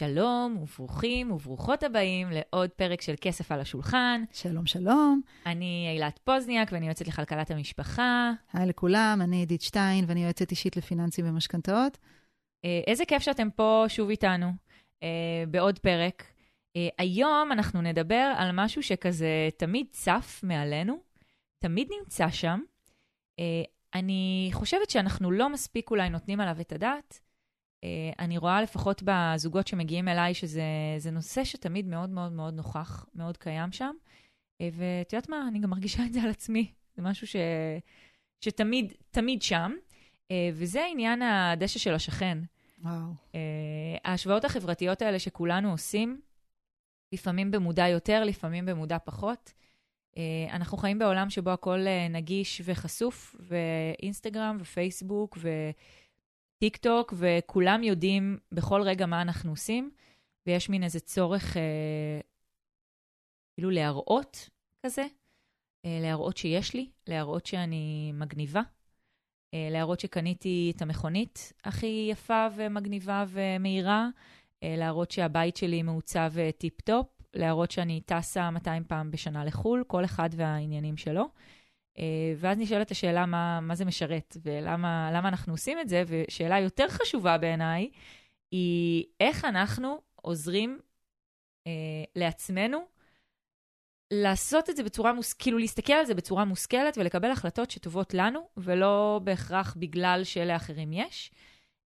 שלום וברוכים וברוכות הבאים לעוד פרק של כסף על השולחן. שלום, שלום. אני אילת פוזניאק ואני יועצת לכלכלת המשפחה. היי לכולם, אני עידית שטיין ואני יועצת אישית לפיננסים ומשכנתאות. אה, איזה כיף שאתם פה שוב איתנו אה, בעוד פרק. אה, היום אנחנו נדבר על משהו שכזה תמיד צף מעלינו, תמיד נמצא שם. אני חושבת שאנחנו לא מספיק אולי נותנים עליו את הדעת. Uh, אני רואה לפחות בזוגות שמגיעים אליי שזה נושא שתמיד מאוד מאוד מאוד נוכח, מאוד קיים שם. Uh, ואת יודעת מה, אני גם מרגישה את זה על עצמי. זה משהו ש, שתמיד, תמיד שם. Uh, וזה עניין הדשא של השכן. וואו. ההשוואות החברתיות האלה שכולנו עושים, לפעמים במודע יותר, לפעמים במודע פחות. אנחנו חיים בעולם שבו הכל נגיש וחשוף, ואינסטגרם ופייסבוק ו... טיק טוק, וכולם יודעים בכל רגע מה אנחנו עושים, ויש מין איזה צורך אה, כאילו להראות כזה, אה, להראות שיש לי, להראות שאני מגניבה, אה, להראות שקניתי את המכונית הכי יפה ומגניבה ומהירה, אה, להראות שהבית שלי מעוצב אה, טיפ-טופ, להראות שאני טסה 200 פעם בשנה לחו"ל, כל אחד והעניינים שלו. אה, ואז נשאלת השאלה מה, מה זה משרת ולמה אנחנו עושים את זה, ושאלה יותר חשובה בעיניי, היא איך אנחנו עוזרים אה, לעצמנו לעשות את זה בצורה מושכלת, כאילו להסתכל על זה בצורה מושכלת ולקבל החלטות שטובות לנו, ולא בהכרח בגלל שלאחרים יש.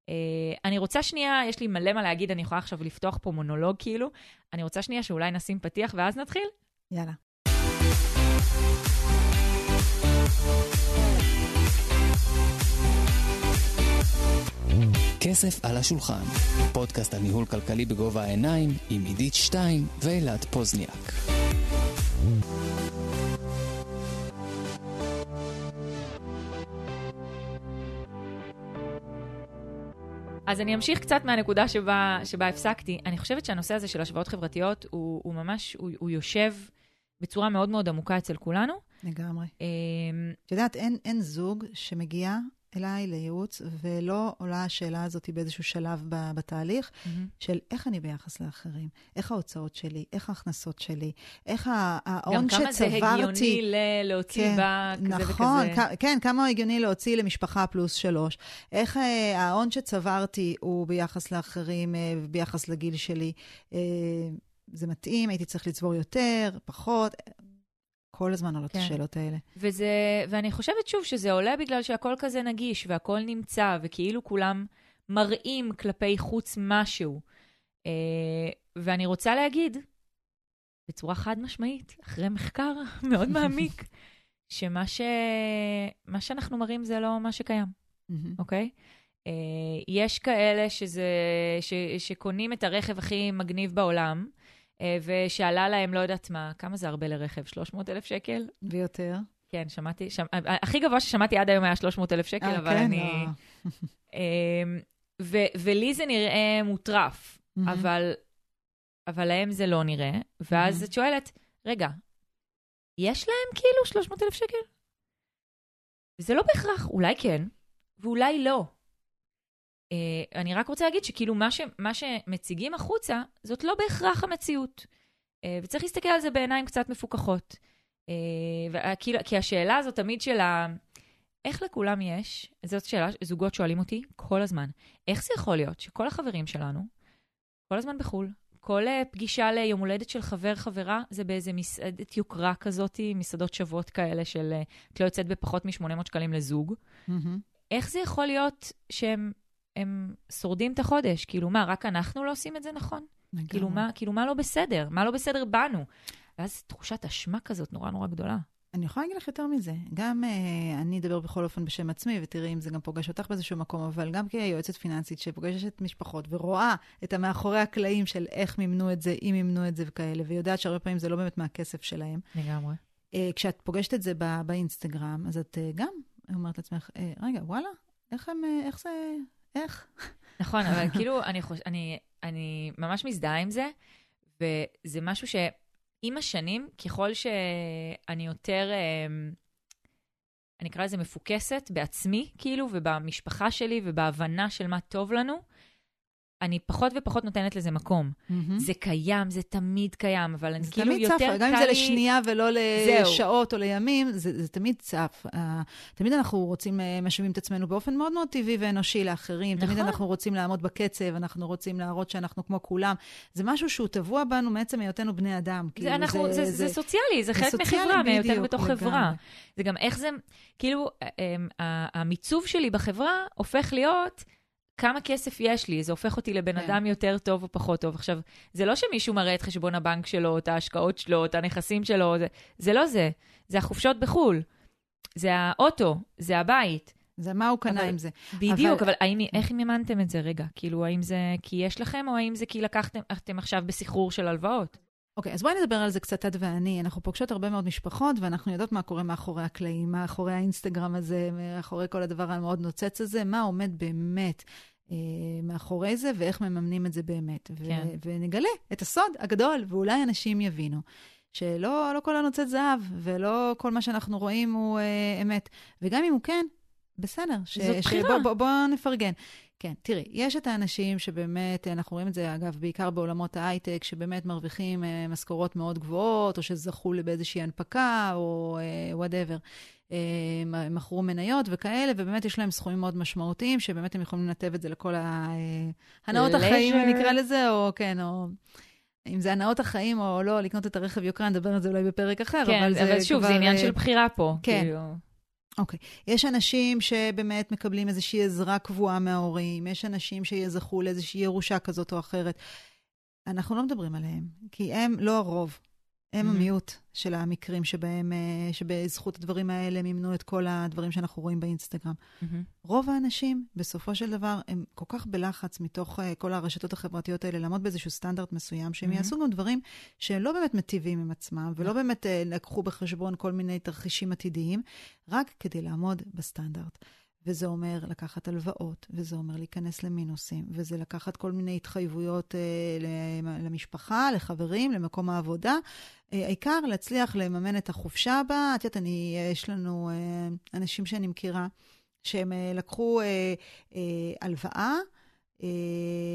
אה, אני רוצה שנייה, יש לי מלא מה להגיד, אני יכולה עכשיו לפתוח פה מונולוג כאילו. אני רוצה שנייה שאולי נשים פתיח ואז נתחיל? יאללה. כסף על השולחן, פודקאסט על ניהול כלכלי בגובה העיניים עם עידית שטיין ואילת פוזניאק. אז אני אמשיך קצת מהנקודה שבה, שבה הפסקתי. אני חושבת שהנושא הזה של השוואות חברתיות הוא, הוא ממש, הוא, הוא יושב בצורה מאוד מאוד עמוקה אצל כולנו. לגמרי. אמ, את יודעת, אין, אין זוג שמגיע אליי לייעוץ, ולא עולה השאלה הזאת באיזשהו שלב בתהליך, mm-hmm. של איך אני ביחס לאחרים, איך ההוצאות שלי, איך ההכנסות שלי, איך ההון שצברתי... גם כמה זה הגיוני ל- להוציא כן, בה כזה נכון, וכזה. כ- כן, כמה הגיוני להוציא למשפחה פלוס שלוש. איך אה, ההון שצברתי הוא ביחס לאחרים, אה, ביחס לגיל שלי. אה, זה מתאים, הייתי צריך לצבור יותר, פחות. כל הזמן עולות כן. השאלות האלה. וזה, ואני חושבת שוב שזה עולה בגלל שהכל כזה נגיש והכל נמצא, וכאילו כולם מראים כלפי חוץ משהו. אה, ואני רוצה להגיד, בצורה חד משמעית, אחרי מחקר מאוד מעמיק, שמה ש... מה שאנחנו מראים זה לא מה שקיים, אוקיי? mm-hmm. Okay? Uh, יש כאלה שזה, ש, שקונים את הרכב הכי מגניב בעולם, אה, ושאלה להם, לא יודעת מה, כמה זה הרבה לרכב? 300 אלף שקל? ויותר. כן, שמעתי, שמ... הכי גבוה ששמעתי עד היום היה 300 אלף שקל, 아, אה, אבל כן, אני... לא. אמ, ו... ולי זה נראה מוטרף, mm-hmm. אבל... אבל להם זה לא נראה. ואז mm-hmm. את שואלת, רגע, יש להם כאילו 300 אלף שקל? וזה לא בהכרח, אולי כן, ואולי לא. Uh, אני רק רוצה להגיד שכאילו מה, ש, מה שמציגים החוצה, זאת לא בהכרח המציאות. Uh, וצריך להסתכל על זה בעיניים קצת מפוקחות. Uh, וכי, כי השאלה הזאת תמיד של ה... איך לכולם יש, זאת שאלה זוגות שואלים אותי כל הזמן, איך זה יכול להיות שכל החברים שלנו, כל הזמן בחו"ל, כל פגישה ליום הולדת של חבר-חברה זה באיזה מסעדת יוקרה כזאת, מסעדות שוות כאלה של את לא יוצאת בפחות מ-800 שקלים לזוג. Mm-hmm. איך זה יכול להיות שהם הם שורדים את החודש. כאילו, מה, רק אנחנו לא עושים את זה נכון? כאילו מה, כאילו, מה לא בסדר? מה לא בסדר בנו? ואז תחושת אשמה כזאת נורא נורא גדולה. אני יכולה להגיד לך יותר מזה. גם uh, אני אדבר בכל אופן בשם עצמי, ותראי אם זה גם פוגש אותך באיזשהו מקום, אבל גם כיועצת פיננסית שפוגשת משפחות ורואה את המאחורי הקלעים של איך מימנו את זה, אם מימנו את זה וכאלה, ויודעת שהרבה פעמים זה לא באמת מהכסף שלהם. לגמרי. Uh, כשאת פוגשת את זה בא, באינסטגרם, אז את uh, גם אומרת לעצמך, uh, רגע, וואלה, איך, הם, uh, איך זה איך? נכון, אבל כאילו, אני, חוש... אני, אני ממש מזדהה עם זה, וזה משהו שעם השנים, ככל שאני יותר, אמ, אני אקרא לזה מפוקסת בעצמי, כאילו, ובמשפחה שלי ובהבנה של מה טוב לנו, אני פחות ופחות נותנת לזה מקום. מהמם. זה קיים, זה תמיד קיים, אבל אני זה כאילו תמיד יותר צף, קל לי... גם אם זה לשנייה ולא זהו. לשעות או לימים, זה, זה תמיד צף. Uh, תמיד אנחנו רוצים, uh, משווים את עצמנו באופן מאוד מאוד טבעי ואנושי לאחרים. נכון. תמיד אנחנו רוצים לעמוד בקצב, אנחנו רוצים להראות שאנחנו כמו כולם. זה משהו שהוא טבוע בנו מעצם היותנו בני אדם. כאילו, זה, אנחנו, זה, זה, זה סוציאלי, זה חלק סוציאלי מחברה, מהיותנו בתוך לגמרי. חברה. זה גם איך זה, כאילו, אמ, ה- המיצוב שלי בחברה הופך להיות כמה כסף יש לי, זה הופך אותי לבן כן. אדם יותר טוב או פחות טוב. עכשיו, זה לא שמישהו מראה את חשבון הבנק שלו, את ההשקעות שלו, את הנכסים שלו, זה, זה לא זה, זה החופשות בחו"ל, זה האוטו, זה הבית. זה מה הוא קנה אבל- עם זה. בדיוק, אבל- אבל האם, איך מימנתם את זה רגע? כאילו, האם זה כי יש לכם, או האם זה כי לקחתם, אתם עכשיו בסחרור של הלוואות? אוקיי, אז בואי נדבר על זה קצת, את ואני. אנחנו פוגשות הרבה מאוד משפחות, ואנחנו יודעות מה קורה מאחורי הקלעים, מאחורי האינסטגרם הזה, מאחורי כל הדבר המאוד נוצץ הזה, מה עומד באמת אה, מאחורי זה, ואיך מממנים את זה באמת. ו- כן. ונגלה את הסוד הגדול, ואולי אנשים יבינו. שלא לא כל הנוצץ זהב, ולא כל מה שאנחנו רואים הוא אה, אמת. וגם אם הוא כן, בסדר. ש- זאת בחירה. שבוא, בוא, בוא נפרגן. כן, תראי, יש את האנשים שבאמת, אנחנו רואים את זה, אגב, בעיקר בעולמות ההייטק, שבאמת מרוויחים אה, משכורות מאוד גבוהות, או שזכו באיזושהי הנפקה, או whatever. אה, מ- מכרו מניות וכאלה, ובאמת יש להם סכומים מאוד משמעותיים, שבאמת הם יכולים לנתב את זה לכל ה- אה. החיים, נקרא לזה, או כן, או... אם זה הנאות החיים או לא, לקנות את הרכב יוקרה, נדבר על זה אולי בפרק אחר, כן, אבל זה אבל שוב, כבר, זה עניין אה, של בחירה פה. כן. כאילו. אוקיי. יש אנשים שבאמת מקבלים איזושהי עזרה קבועה מההורים, יש אנשים שיזכו לאיזושהי ירושה כזאת או אחרת. אנחנו לא מדברים עליהם, כי הם לא הרוב. הם. המיעוט של המקרים שבהם, אה, שבזכות הדברים האלה מימנו את כל הדברים שאנחנו רואים באינסטגרם. רוב האנשים, בסופו של דבר, הם כל כך בלחץ מתוך uh, כל הרשתות החברתיות האלה, לעמוד באיזשהו סטנדרט מסוים, שהם. יעשו גם דברים שהם לא באמת מטיבים עם עצמם, ולא באמת uh, לקחו בחשבון כל מיני תרחישים עתידיים, רק כדי לעמוד בסטנדרט. וזה אומר לקחת הלוואות, וזה אומר להיכנס למינוסים, וזה לקחת כל מיני התחייבויות uh, למשפחה, לחברים, למקום העבודה. Uh, העיקר להצליח לממן את החופשה הבאה. את יודעת, אני, יש לנו uh, אנשים שאני מכירה, שהם אה, לקחו אה, אה, הלוואה אה,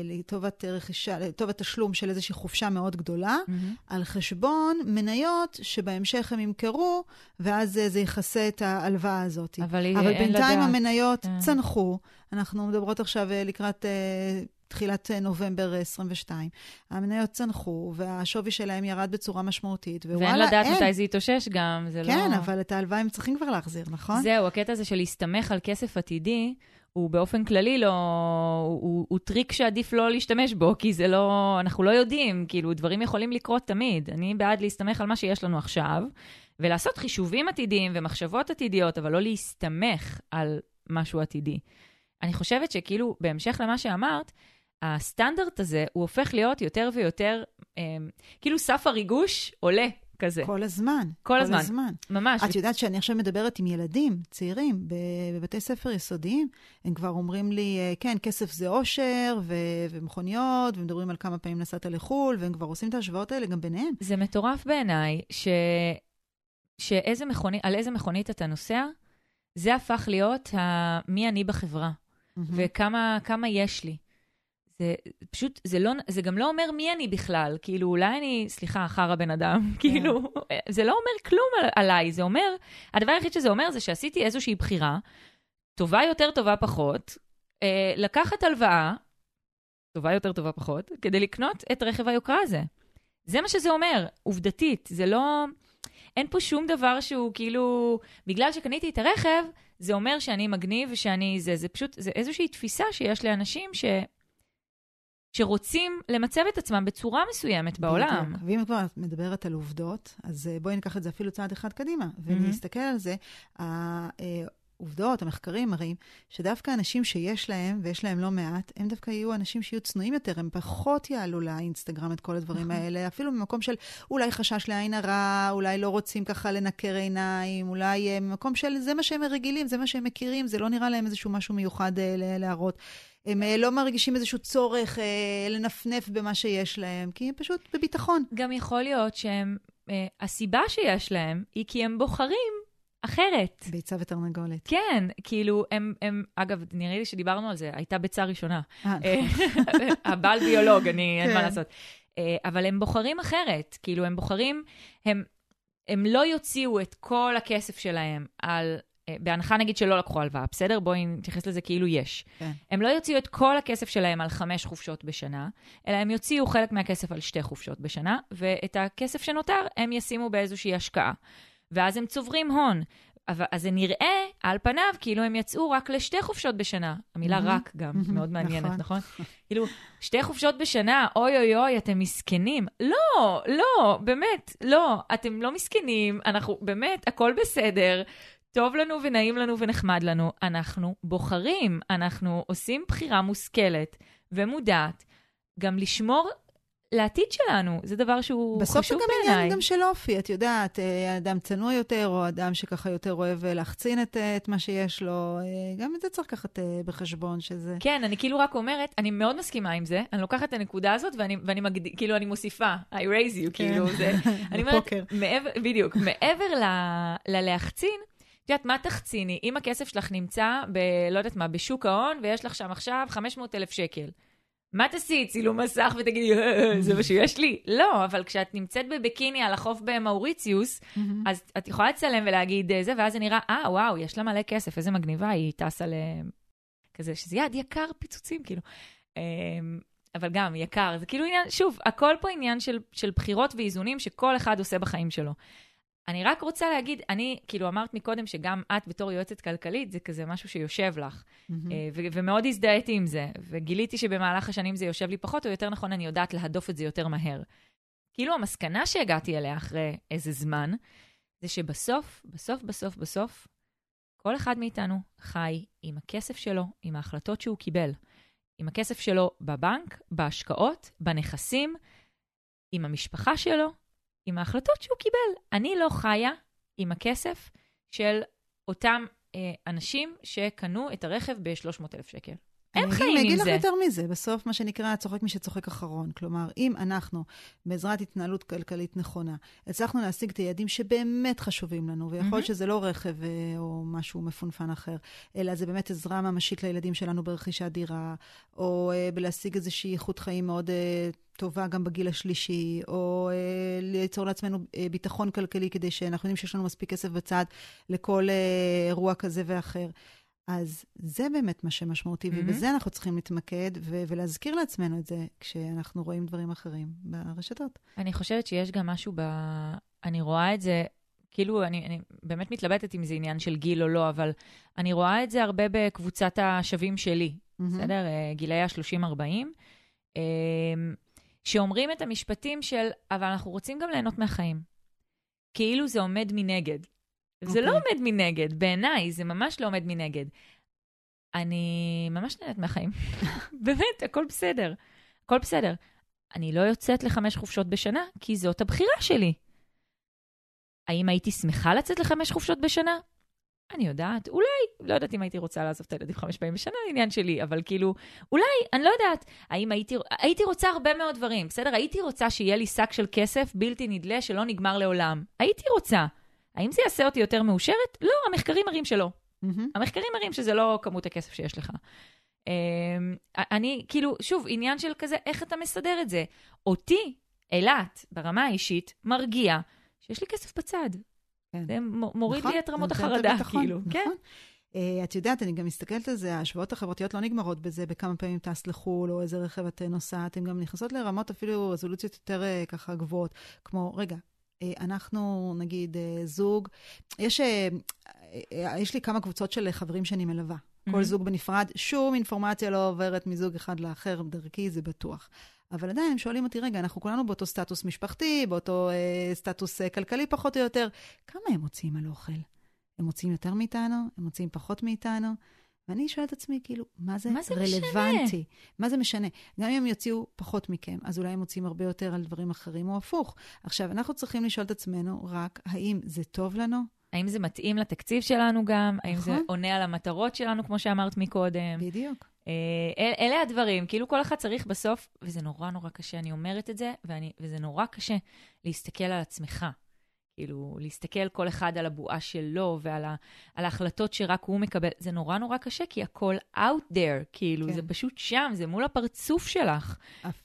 לטובת רכישה, לטובת תשלום של איזושהי חופשה מאוד גדולה, מהמם. על חשבון מניות שבהמשך הם ימכרו, ואז אה, זה יכסה את ההלוואה הזאת. אבל אבל אין בינתיים לדעת. המניות כן. צנחו. אנחנו מדברות עכשיו אה, לקראת אה, תחילת אה, נובמבר אה, 22. המניות צנחו, והשווי שלהם ירד בצורה משמעותית, ווואלה, ואין לדעת אין. מתי זה יתאושש גם, זה לא... כן, אבל את ההלוואה הם צריכים כבר להחזיר, נכון? זהו, הקטע הזה של להסתמך על כסף עתידי, הוא באופן כללי לא... הוא, הוא, הוא טריק שעדיף לא להשתמש בו, כי זה לא... אנחנו לא יודעים, כאילו, דברים יכולים לקרות תמיד. אני בעד להסתמך על מה שיש לנו עכשיו, ולעשות חישובים עתידיים ומחשבות עתידיות, אבל לא להסתמך על משהו עתידי. אני חושבת שכאילו, בהמשך למה שאמרת, הסטנדרט הזה, הוא הופך להיות יותר ויותר, אה, כאילו סף הריגוש עולה כזה. כל הזמן. כל הזמן. כל הזמן. ממש. את יודעת שאני עכשיו מדברת עם ילדים צעירים בבתי ספר יסודיים, הם כבר אומרים לי, אה, כן, כסף זה אושר ו- ומכוניות, ומדברים על כמה פעמים נסעת לחו"ל, והם כבר עושים את ההשוואות האלה גם ביניהם. זה מטורף בעיניי, ש... שאיזה מכונית, על איזה מכונית אתה נוסע, זה הפך להיות ה... מי אני בחברה, וכמה כמה יש לי. זה פשוט, זה, לא, זה גם לא אומר מי אני בכלל, כאילו אולי אני, סליחה, חרא בן אדם, כאילו, זה לא אומר כלום על, עליי, זה אומר, הדבר היחיד שזה אומר זה שעשיתי איזושהי בחירה, טובה יותר, טובה פחות, אה, לקחת הלוואה, טובה יותר, טובה פחות, כדי לקנות את רכב היוקרה הזה. זה מה שזה אומר, עובדתית, זה לא... אין פה שום דבר שהוא כאילו, בגלל שקניתי את הרכב, זה אומר שאני מגניב ושאני זה, זה פשוט, זה איזושהי תפיסה שיש לאנשים ש... שרוצים למצב את עצמם בצורה מסוימת בעולם. בדיוק. ואם כבר את מדברת על עובדות, אז אה, בואי ניקח את זה אפילו צעד אחד קדימה, ונסתכל על זה. העובדות, המחקרים מראים שדווקא אנשים שיש להם, ויש להם לא מעט, הם דווקא יהיו אנשים שיהיו צנועים יותר, הם פחות יעלו לאינסטגרם את כל הדברים נכון. האלה, אפילו במקום של אולי חשש לעין הרע, אולי לא רוצים ככה לנקר עיניים, אולי אה, במקום של זה מה שהם רגילים, זה מה שהם מכירים, זה לא נראה להם איזשהו משהו מיוחד אה, להראות. הם אה, לא מרגישים איזשהו צורך אה, לנפנף במה שיש להם, כי הם פשוט בביטחון. גם יכול להיות שהם, אה, הסיבה שיש להם היא כי הם בוחרים אחרת. ביצה ותרנגולת. כן, כאילו, הם, הם, אגב, נראה לי שדיברנו על זה, הייתה ביצה ראשונה. אה, נכון. הבעל ביולוג, אני, אין מה כן. לעשות. אה, אבל הם בוחרים אחרת, כאילו, הם בוחרים, הם, הם לא יוציאו את כל הכסף שלהם על, אה, בהנחה נגיד שלא לקחו הלוואה, בסדר? בואי נתייחס לזה כאילו יש. כן. הם לא יוציאו את כל הכסף שלהם על חמש חופשות בשנה, אלא הם יוציאו חלק מהכסף על שתי חופשות בשנה, ואת הכסף שנותר הם ישימו באיזושהי השקעה. ואז הם צוברים הון. אבל, אז זה נראה, על פניו, כאילו הם יצאו רק לשתי חופשות בשנה. המילה מהמם. רק גם מהמם, מאוד מעניינת, נכון. נכון? כאילו, שתי חופשות בשנה, אוי אוי אוי, אתם מסכנים. לא, לא, באמת, לא, אתם לא מסכנים, אנחנו, באמת, הכל בסדר. טוב לנו ונעים לנו ונחמד לנו. אנחנו בוחרים, אנחנו עושים בחירה מושכלת ומודעת, גם לשמור לעתיד שלנו. זה דבר שהוא בסוף זה חשוב גם בעיניי. עניין גם של אופי, את יודעת, אה, אדם צנוע יותר, או אדם שככה יותר אוהב אה, להחצין את, אה, את מה שיש לו, גם את זה צריך לקחת בחשבון, שזה... כן, אני כאילו רק אומרת, אני מאוד מסכימה עם זה, אני לוקחת את הנקודה הזאת ואני, ואני מגד... כאילו, אני מוסיפה, I raise you, כאילו, זה... אני אומרת. מעבר, בדיוק, מעבר ל, ללהחצין, את יודעת, מה תחציני? אם הכסף שלך נמצא ב... לא יודעת מה, בשוק ההון, ויש לך שם עכשיו 500 אלף שקל. מה תעשי? צילום מסך ותגידי, "אה, זה מה שיש לי? לא, אבל כשאת נמצאת בביקיני על החוף במאוריציוס. אז את יכולה לצלם ולהגיד אה, זה, ואז זה נראה, אה, וואו, יש לה מלא כסף, איזה מגניבה, היא טסה ל... כזה, שזה יעד יקר פיצוצים, כאילו. אמ, אבל גם יקר, זה כאילו עניין, שוב, הכל פה עניין של, של בחירות ואיזונים שכל אחד עושה בחיים שלו. אני רק רוצה להגיד, אני, כאילו, אמרת מקודם שגם את בתור יועצת כלכלית, זה כזה משהו שיושב לך. אה, ו- ומאוד הזדהיתי עם זה, וגיליתי שבמהלך השנים זה יושב לי פחות, או יותר נכון, אני יודעת להדוף את זה יותר מהר. כאילו, המסקנה שהגעתי אליה אחרי איזה זמן, זה שבסוף, בסוף, בסוף, בסוף, כל אחד מאיתנו חי עם הכסף שלו, עם ההחלטות שהוא קיבל. עם הכסף שלו בבנק, בהשקעות, בנכסים, עם המשפחה שלו, עם ההחלטות שהוא קיבל. אני לא חיה עם הכסף של אותם אה, אנשים שקנו את הרכב ב-300,000 שקל. הם אני חיים אגיד- אני עם אגיד זה. לך יותר מזה, בסוף מה שנקרא, צוחק מי שצוחק אחרון. כלומר, אם אנחנו, בעזרת התנהלות כלכלית נכונה, הצלחנו להשיג את היעדים שבאמת חשובים לנו, ויכול להיות. שזה לא רכב אה, או משהו מפונפן אחר, אלא זה באמת עזרה ממשית לילדים שלנו ברכישת דירה, או אה, בלהשיג איזושהי איכות חיים מאוד אה, טובה גם בגיל השלישי, או אה, ליצור לעצמנו אה, ביטחון כלכלי כדי שאנחנו יודעים שיש לנו מספיק כסף בצד לכל אה, אירוע כזה ואחר. אז זה באמת מה שמשמעותי, Mhm. ובזה אנחנו צריכים להתמקד ו- ולהזכיר לעצמנו את זה כשאנחנו רואים דברים אחרים ברשתות. אני חושבת שיש גם משהו ב... אני רואה את זה, כאילו, אני, אני באמת מתלבטת אם זה עניין של גיל או לא, אבל אני רואה את זה הרבה בקבוצת השווים שלי, בסדר? אה, גילאי ה-30-40, אה, שאומרים את המשפטים של, אבל אנחנו רוצים גם ליהנות מהחיים. כאילו זה עומד מנגד. זה לא אוקיי. עומד מנגד, בעיניי, זה ממש לא עומד מנגד. אני ממש נהנית מהחיים. באמת, הכל בסדר. הכל בסדר. אני לא יוצאת לחמש חופשות בשנה, כי זאת הבחירה שלי. האם הייתי שמחה לצאת לחמש חופשות בשנה? אני יודעת, אולי, לא יודעת אם הייתי רוצה לעזוב את הילדים חמש פעמים בשנה, עניין שלי, אבל כאילו, אולי, אני לא יודעת. האם הייתי, הייתי רוצה הרבה מאוד דברים, בסדר? הייתי רוצה שיהיה לי שק של כסף בלתי נדלה שלא נגמר לעולם. הייתי רוצה. האם זה יעשה אותי יותר מאושרת? לא, המחקרים מראים שלא. מהמם. המחקרים מראים שזה לא כמות הכסף שיש לך. אמ, אני, כאילו, שוב, עניין של כזה, איך אתה מסדר את זה? אותי, אילת, ברמה האישית, מרגיע שיש לי כסף בצד. כן. זה מוריד נכון, לי את רמות החרדה, הביטחון, כאילו. נכון. כן. אה, את יודעת, אני גם מסתכלת על זה, ההשוואות החברתיות לא נגמרות בזה, בכמה פעמים טסת לחו"ל, או איזה רכב את אה, נוסעת, הן גם נכנסות לרמות אפילו רזולוציות יותר אה, ככה גבוהות, כמו, רגע, אנחנו, נגיד, אה, זוג, יש, אה, אה, יש לי כמה קבוצות של חברים שאני מלווה. כל Mhm. זוג בנפרד, שום אינפורמציה לא עוברת מזוג אחד לאחר, דרכי זה בטוח. אבל עדיין הם שואלים אותי, רגע, אנחנו כולנו באותו סטטוס משפחתי, באותו אה, סטטוס אה, כלכלי פחות או יותר, כמה הם מוציאים על אוכל? הם מוציאים יותר מאיתנו? הם מוציאים פחות מאיתנו? ואני שואלת את עצמי, כאילו, מה זה, מה זה רלוונטי? משנה? מה זה משנה? גם אם הם יוציאו פחות מכם, אז אולי הם מוציאים הרבה יותר על דברים אחרים, או הפוך. עכשיו, אנחנו צריכים לשאול את עצמנו רק, האם זה טוב לנו? האם זה מתאים לתקציב שלנו גם? האם זה נכון. עונה על המטרות שלנו, כמו שאמרת מקודם? בדיוק. אה, אל- אלה הדברים, כאילו כל אחד צריך בסוף, וזה נורא נורא קשה, אני אומרת את זה, ואני, וזה נורא קשה להסתכל על עצמך. כאילו, להסתכל כל אחד על הבועה שלו ועל ה, על ההחלטות שרק הוא מקבל, זה נורא נורא קשה, כי הכל out there, כאילו, כן. זה פשוט שם, זה מול הפרצוף שלך.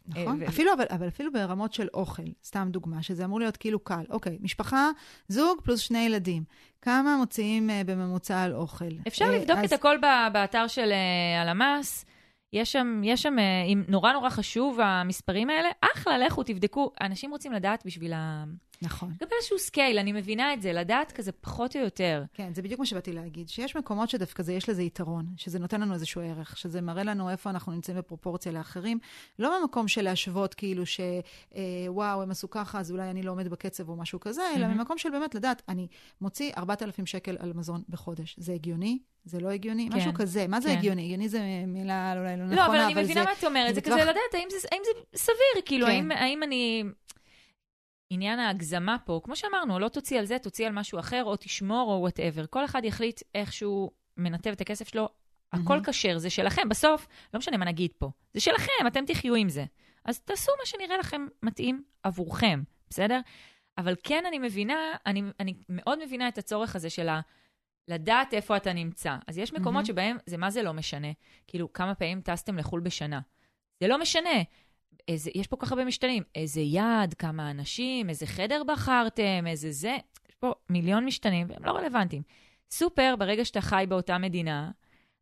נכון, ו... אפילו, אבל, אבל אפילו ברמות של אוכל, סתם דוגמה, שזה אמור להיות כאילו קל. אוקיי, משפחה, זוג פלוס שני ילדים. כמה מוציאים uh, בממוצע על אוכל? אפשר uh, לבדוק אז... את הכל באתר של uh, הלמ"ס. יש שם, יש שם, אם נורא נורא חשוב המספרים האלה, אחלה, לכו, תבדקו. אנשים רוצים לדעת בשביל ה... נכון. גם באיזשהו scale, אני מבינה את זה, לדעת כזה פחות או יותר. כן, זה בדיוק מה שבאתי להגיד, שיש מקומות שדווקא זה, יש לזה יתרון, שזה נותן לנו איזשהו ערך, שזה מראה לנו איפה אנחנו נמצאים בפרופורציה לאחרים, לא במקום של להשוות כאילו שוואו, הם עשו ככה, אז אולי אני לא עומד בקצב או משהו כזה, אלא mm-hmm. ממקום של באמת לדעת, אני מוציא 4,000 שקל על מזון בחודש. זה הגיוני? זה לא הגיוני? כן, משהו כזה. מה זה כן. הגיוני? הגיוני זה מילה אולי לא, לא נכונה, אבל זה... לא, אבל אני מבינה מה את אומרת. זה, זה כזה לדעת האם זה, האם זה סביר, כאילו, כן. האם, האם אני... עניין ההגזמה פה, כמו שאמרנו, לא תוציא על זה, תוציא על משהו אחר, או תשמור, או וואטאבר. כל אחד יחליט איך שהוא מנתב את הכסף שלו. הכל כשר, זה שלכם. בסוף, לא משנה מה נגיד פה, זה שלכם, אתם תחיו עם זה. אז תעשו מה שנראה לכם מתאים עבורכם, בסדר? אבל כן, אני מבינה, אני, אני מאוד מבינה את הצורך הזה של ה... לדעת איפה אתה נמצא. אז יש מקומות mm-hmm. שבהם זה מה זה לא משנה. כאילו, כמה פעמים טסתם לחו"ל בשנה? זה לא משנה. איזה, יש פה כל כך הרבה משתנים. איזה יעד, כמה אנשים, איזה חדר בחרתם, איזה זה. יש פה מיליון משתנים, והם לא רלוונטיים. סופר, ברגע שאתה חי באותה מדינה,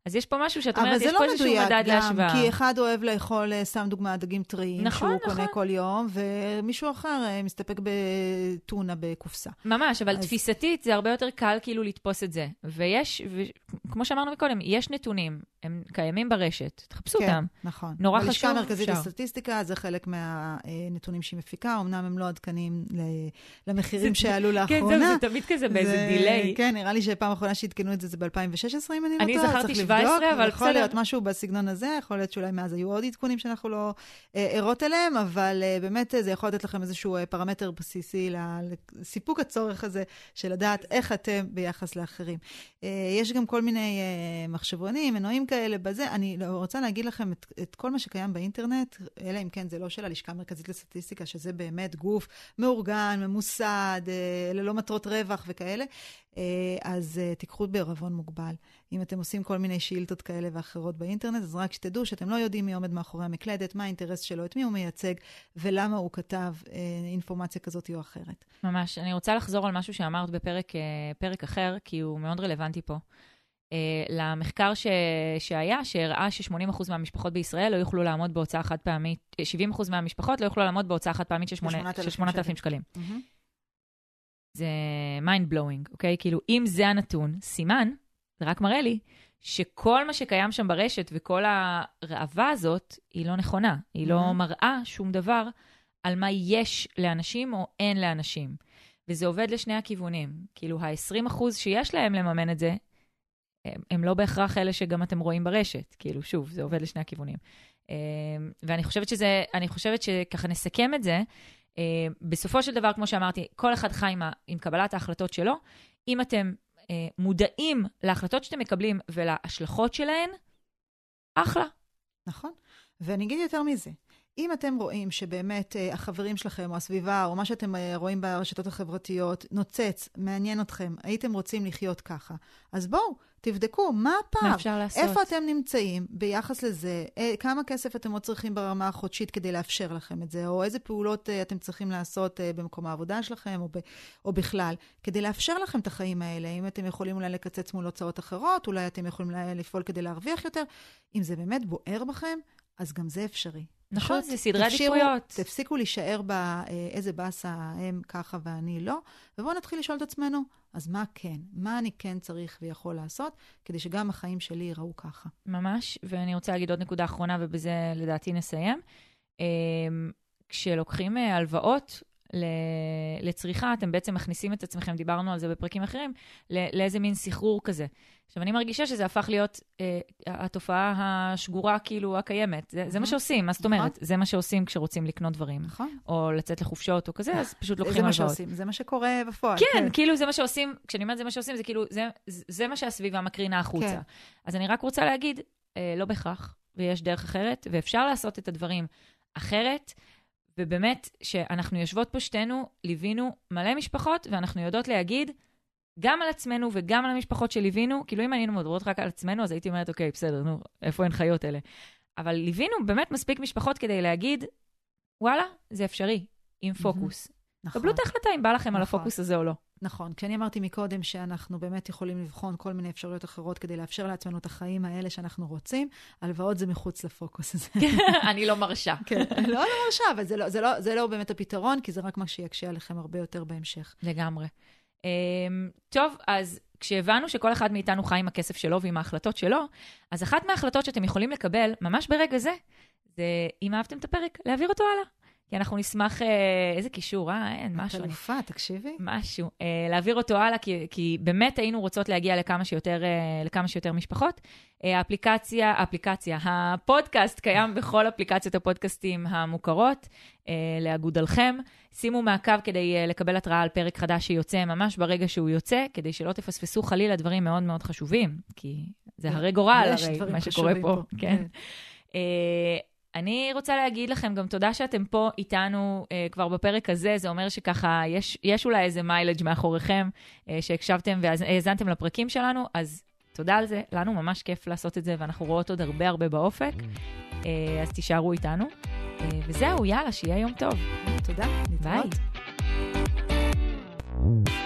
אז יש פה משהו שאת אומרת, יש לא פה איזשהו מדד להשוואה. אבל זה לא מדויק גם, כי אחד אוהב לאכול, אה, סתם דוגמה, דגים טריים, נכון, שהוא נכון. קונה כל יום, ומישהו אחר אה, מסתפק בטונה בקופסה. ממש, אבל אז... תפיסתית זה הרבה יותר קל כאילו לתפוס את זה. ויש, כמו שאמרנו מקודם, יש נתונים, הם קיימים ברשת, תחפשו כן, אותם. נכון. נורא חשוב. בלשכה המרכזית לסטטיסטיקה, זה חלק מהנתונים שהיא מפיקה, אמנם הם לא עדכניים למחירים שעלו לאחרונה. כן, זהו, זה תמיד כזה באיזה דיליי. כן, נראה לי שפעם אחרונה שעדכנו את זה זה ב-2016, אם אני לא טועה. אני זכרתי 17, אבל יכול להיות משהו בסגנון הזה, יכול להיות שאולי מאז היו עוד עדכונים שאנחנו לא אה, ערות אליהם, אבל אה, באמת זה יכול לתת לכם איזשהו אה, פרמטר בסיסי לסיפוק הצורך הזה של לדעת איך אתם ביחס לאחרים. יש גם כל מיני מחשבונים, מנועים כאלה בזה. אני לא, רוצה להגיד לכם את, את כל מה שקיים באינטרנט, אלא אם כן זה לא של הלשכה המרכזית לסטטיסטיקה, שזה באמת גוף מאורגן, ממוסד, ללא מטרות רווח וכאלה. אז תיקחו בערבון מוגבל. אם אתם עושים כל מיני שאילתות כאלה ואחרות באינטרנט, אז רק שתדעו שאתם לא יודעים מי עומד מאחורי המקלדת, מה האינטרס שלו, את מי הוא מייצג, ולמה הוא כתב אה, אינפורמציה כזאת או אחרת. ממש. אני רוצה לחזור על משהו שאמרת בפרק אה, אחר, כי הוא מאוד רלוונטי פה. Uh, למחקר ש... שהיה, שהראה ש-80% מהמשפחות בישראל לא יוכלו לעמוד בהוצאה חד פעמית, 70% מהמשפחות לא יוכלו לעמוד בהוצאה חד פעמית של 8,000 שקלים. Mm-hmm. זה mind blowing, אוקיי? כאילו, אם זה הנתון, סימן זה רק מראה לי שכל מה שקיים שם ברשת וכל הראווה הזאת, היא לא נכונה. היא לא mm-hmm. מראה שום דבר על מה יש לאנשים או אין לאנשים. וזה עובד לשני הכיוונים. כאילו, ה-20% שיש להם לממן את זה, הם, הם לא בהכרח אלה שגם אתם רואים ברשת. כאילו, שוב, זה עובד לשני הכיוונים. אמ, ואני חושבת שזה, אני חושבת שככה נסכם את זה. אמ, בסופו של דבר, כמו שאמרתי, כל אחד חי עם, עם קבלת ההחלטות שלו. אם אתם אה, מודעים להחלטות שאתם מקבלים ולהשלכות שלהן, אחלה. נכון. ואני אגיד יותר מזה, אם אתם רואים שבאמת uh, החברים שלכם או הסביבה או מה שאתם uh, רואים ברשתות החברתיות נוצץ, מעניין אתכם, הייתם רוצים לחיות ככה, אז בואו, תבדקו מה הפער. מה אפשר לעשות? איפה אתם נמצאים ביחס לזה? אה, כמה כסף אתם עוד צריכים ברמה החודשית כדי לאפשר לכם את זה? או איזה פעולות אתם צריכים לעשות במקום העבודה שלכם או, ב, או בכלל, כדי לאפשר לכם את החיים האלה? אם אתם יכולים אולי לקצץ מול הוצאות אחרות, אולי אתם יכולים לפעול כדי להרוויח יותר. אם זה באמת בוער בכם, אז גם זה אפשרי. נכון, זה סדרי עדיפויות. תפסיקו להישאר באיזה באסה הם ככה ואני לא, ובואו נתחיל לשאול את עצמנו, אז מה כן? מה אני כן צריך ויכול לעשות, כדי שגם החיים שלי ייראו ככה. ממש, ואני רוצה להגיד עוד נקודה אחרונה, ובזה לדעתי נסיים. אמ, כשלוקחים אה, הלוואות לצריכה, אתם בעצם מכניסים את עצמכם, דיברנו על זה בפרקים אחרים, לאיזה מין סחרור כזה. עכשיו, אני מרגישה שזה הפך להיות אה, התופעה השגורה, כאילו, הקיימת. זה, זה מה שעושים, מה זאת אומרת? נכון. זה מה שעושים כשרוצים לקנות דברים. נכון. או לצאת לחופשות או כזה, אז פשוט לוקחים הלוואות. זה מה שעושים, זה מה שקורה בפועל. כן, כן, כאילו זה מה שעושים, כשאני אומרת זה מה שעושים, זה כאילו, זה, זה מה שהסביבה מקרינה החוצה. כן. אז אני רק רוצה להגיד, אה, לא בהכרח, ויש דרך אחרת, ואפשר לעשות את הדברים אחרת. ובאמת, שאנחנו יושבות פה שתינו, ליווינו מלא משפחות, ואנחנו יודעות להגיד, גם על עצמנו וגם על המשפחות שליווינו, כאילו אם היינו מדברות רק על עצמנו, אז הייתי אומרת, אוקיי, בסדר, נו, איפה הן חיות אלה? אבל ליווינו באמת מספיק משפחות כדי להגיד, וואלה, זה אפשרי, עם פוקוס. נכון. קבלו את ההחלטה אם בא לכם נכון. על הפוקוס הזה או לא. נכון. כשאני אמרתי מקודם שאנחנו באמת יכולים לבחון כל מיני אפשרויות אחרות כדי לאפשר לעצמנו את החיים האלה שאנחנו רוצים, הלוואות זה מחוץ לפוקוס הזה. אני לא מרשה. כן, לא, לא מרשה, אבל זה לא, זה, לא, זה לא באמת הפתרון, כי זה רק מה שיקשה עליכם הרבה יותר בהמשך. לגמרי. Um, טוב, אז כשהבנו שכל אחד מאיתנו חי עם הכסף שלו ועם ההחלטות שלו, אז אחת מההחלטות שאתם יכולים לקבל, ממש ברגע זה, זה אם אהבתם את הפרק, להעביר אותו הלאה. כי אנחנו נשמח, אה, איזה קישור, אה? אין, משהו. את אלופה, תקשיבי. משהו. אה, להעביר אותו הלאה, כי, כי באמת היינו רוצות להגיע לכמה שיותר, אה, לכמה שיותר משפחות. אה, האפליקציה, אפליקציה, הפודקאסט קיים בכל אפליקציות הפודקאסטים המוכרות, אה, לאגודלכם. שימו מעקב כדי אה, לקבל התראה על פרק חדש שיוצא ממש ברגע שהוא יוצא, כדי שלא תפספסו חלילה דברים מאוד מאוד חשובים, כי זה הרי גורל, הרי, מה שקורה פה. פה. כן. כן. אני רוצה להגיד לכם גם תודה שאתם פה איתנו אה, כבר בפרק הזה, זה אומר שככה יש, יש אולי איזה מיילג' מאחוריכם, אה, שהקשבתם והאזנתם לפרקים שלנו, אז תודה על זה, לנו ממש כיף לעשות את זה, ואנחנו רואות עוד הרבה הרבה באופק, mm. אה, אז תישארו איתנו. אה, וזהו, יאללה, שיהיה יום טוב. תודה, נתראות. ביי.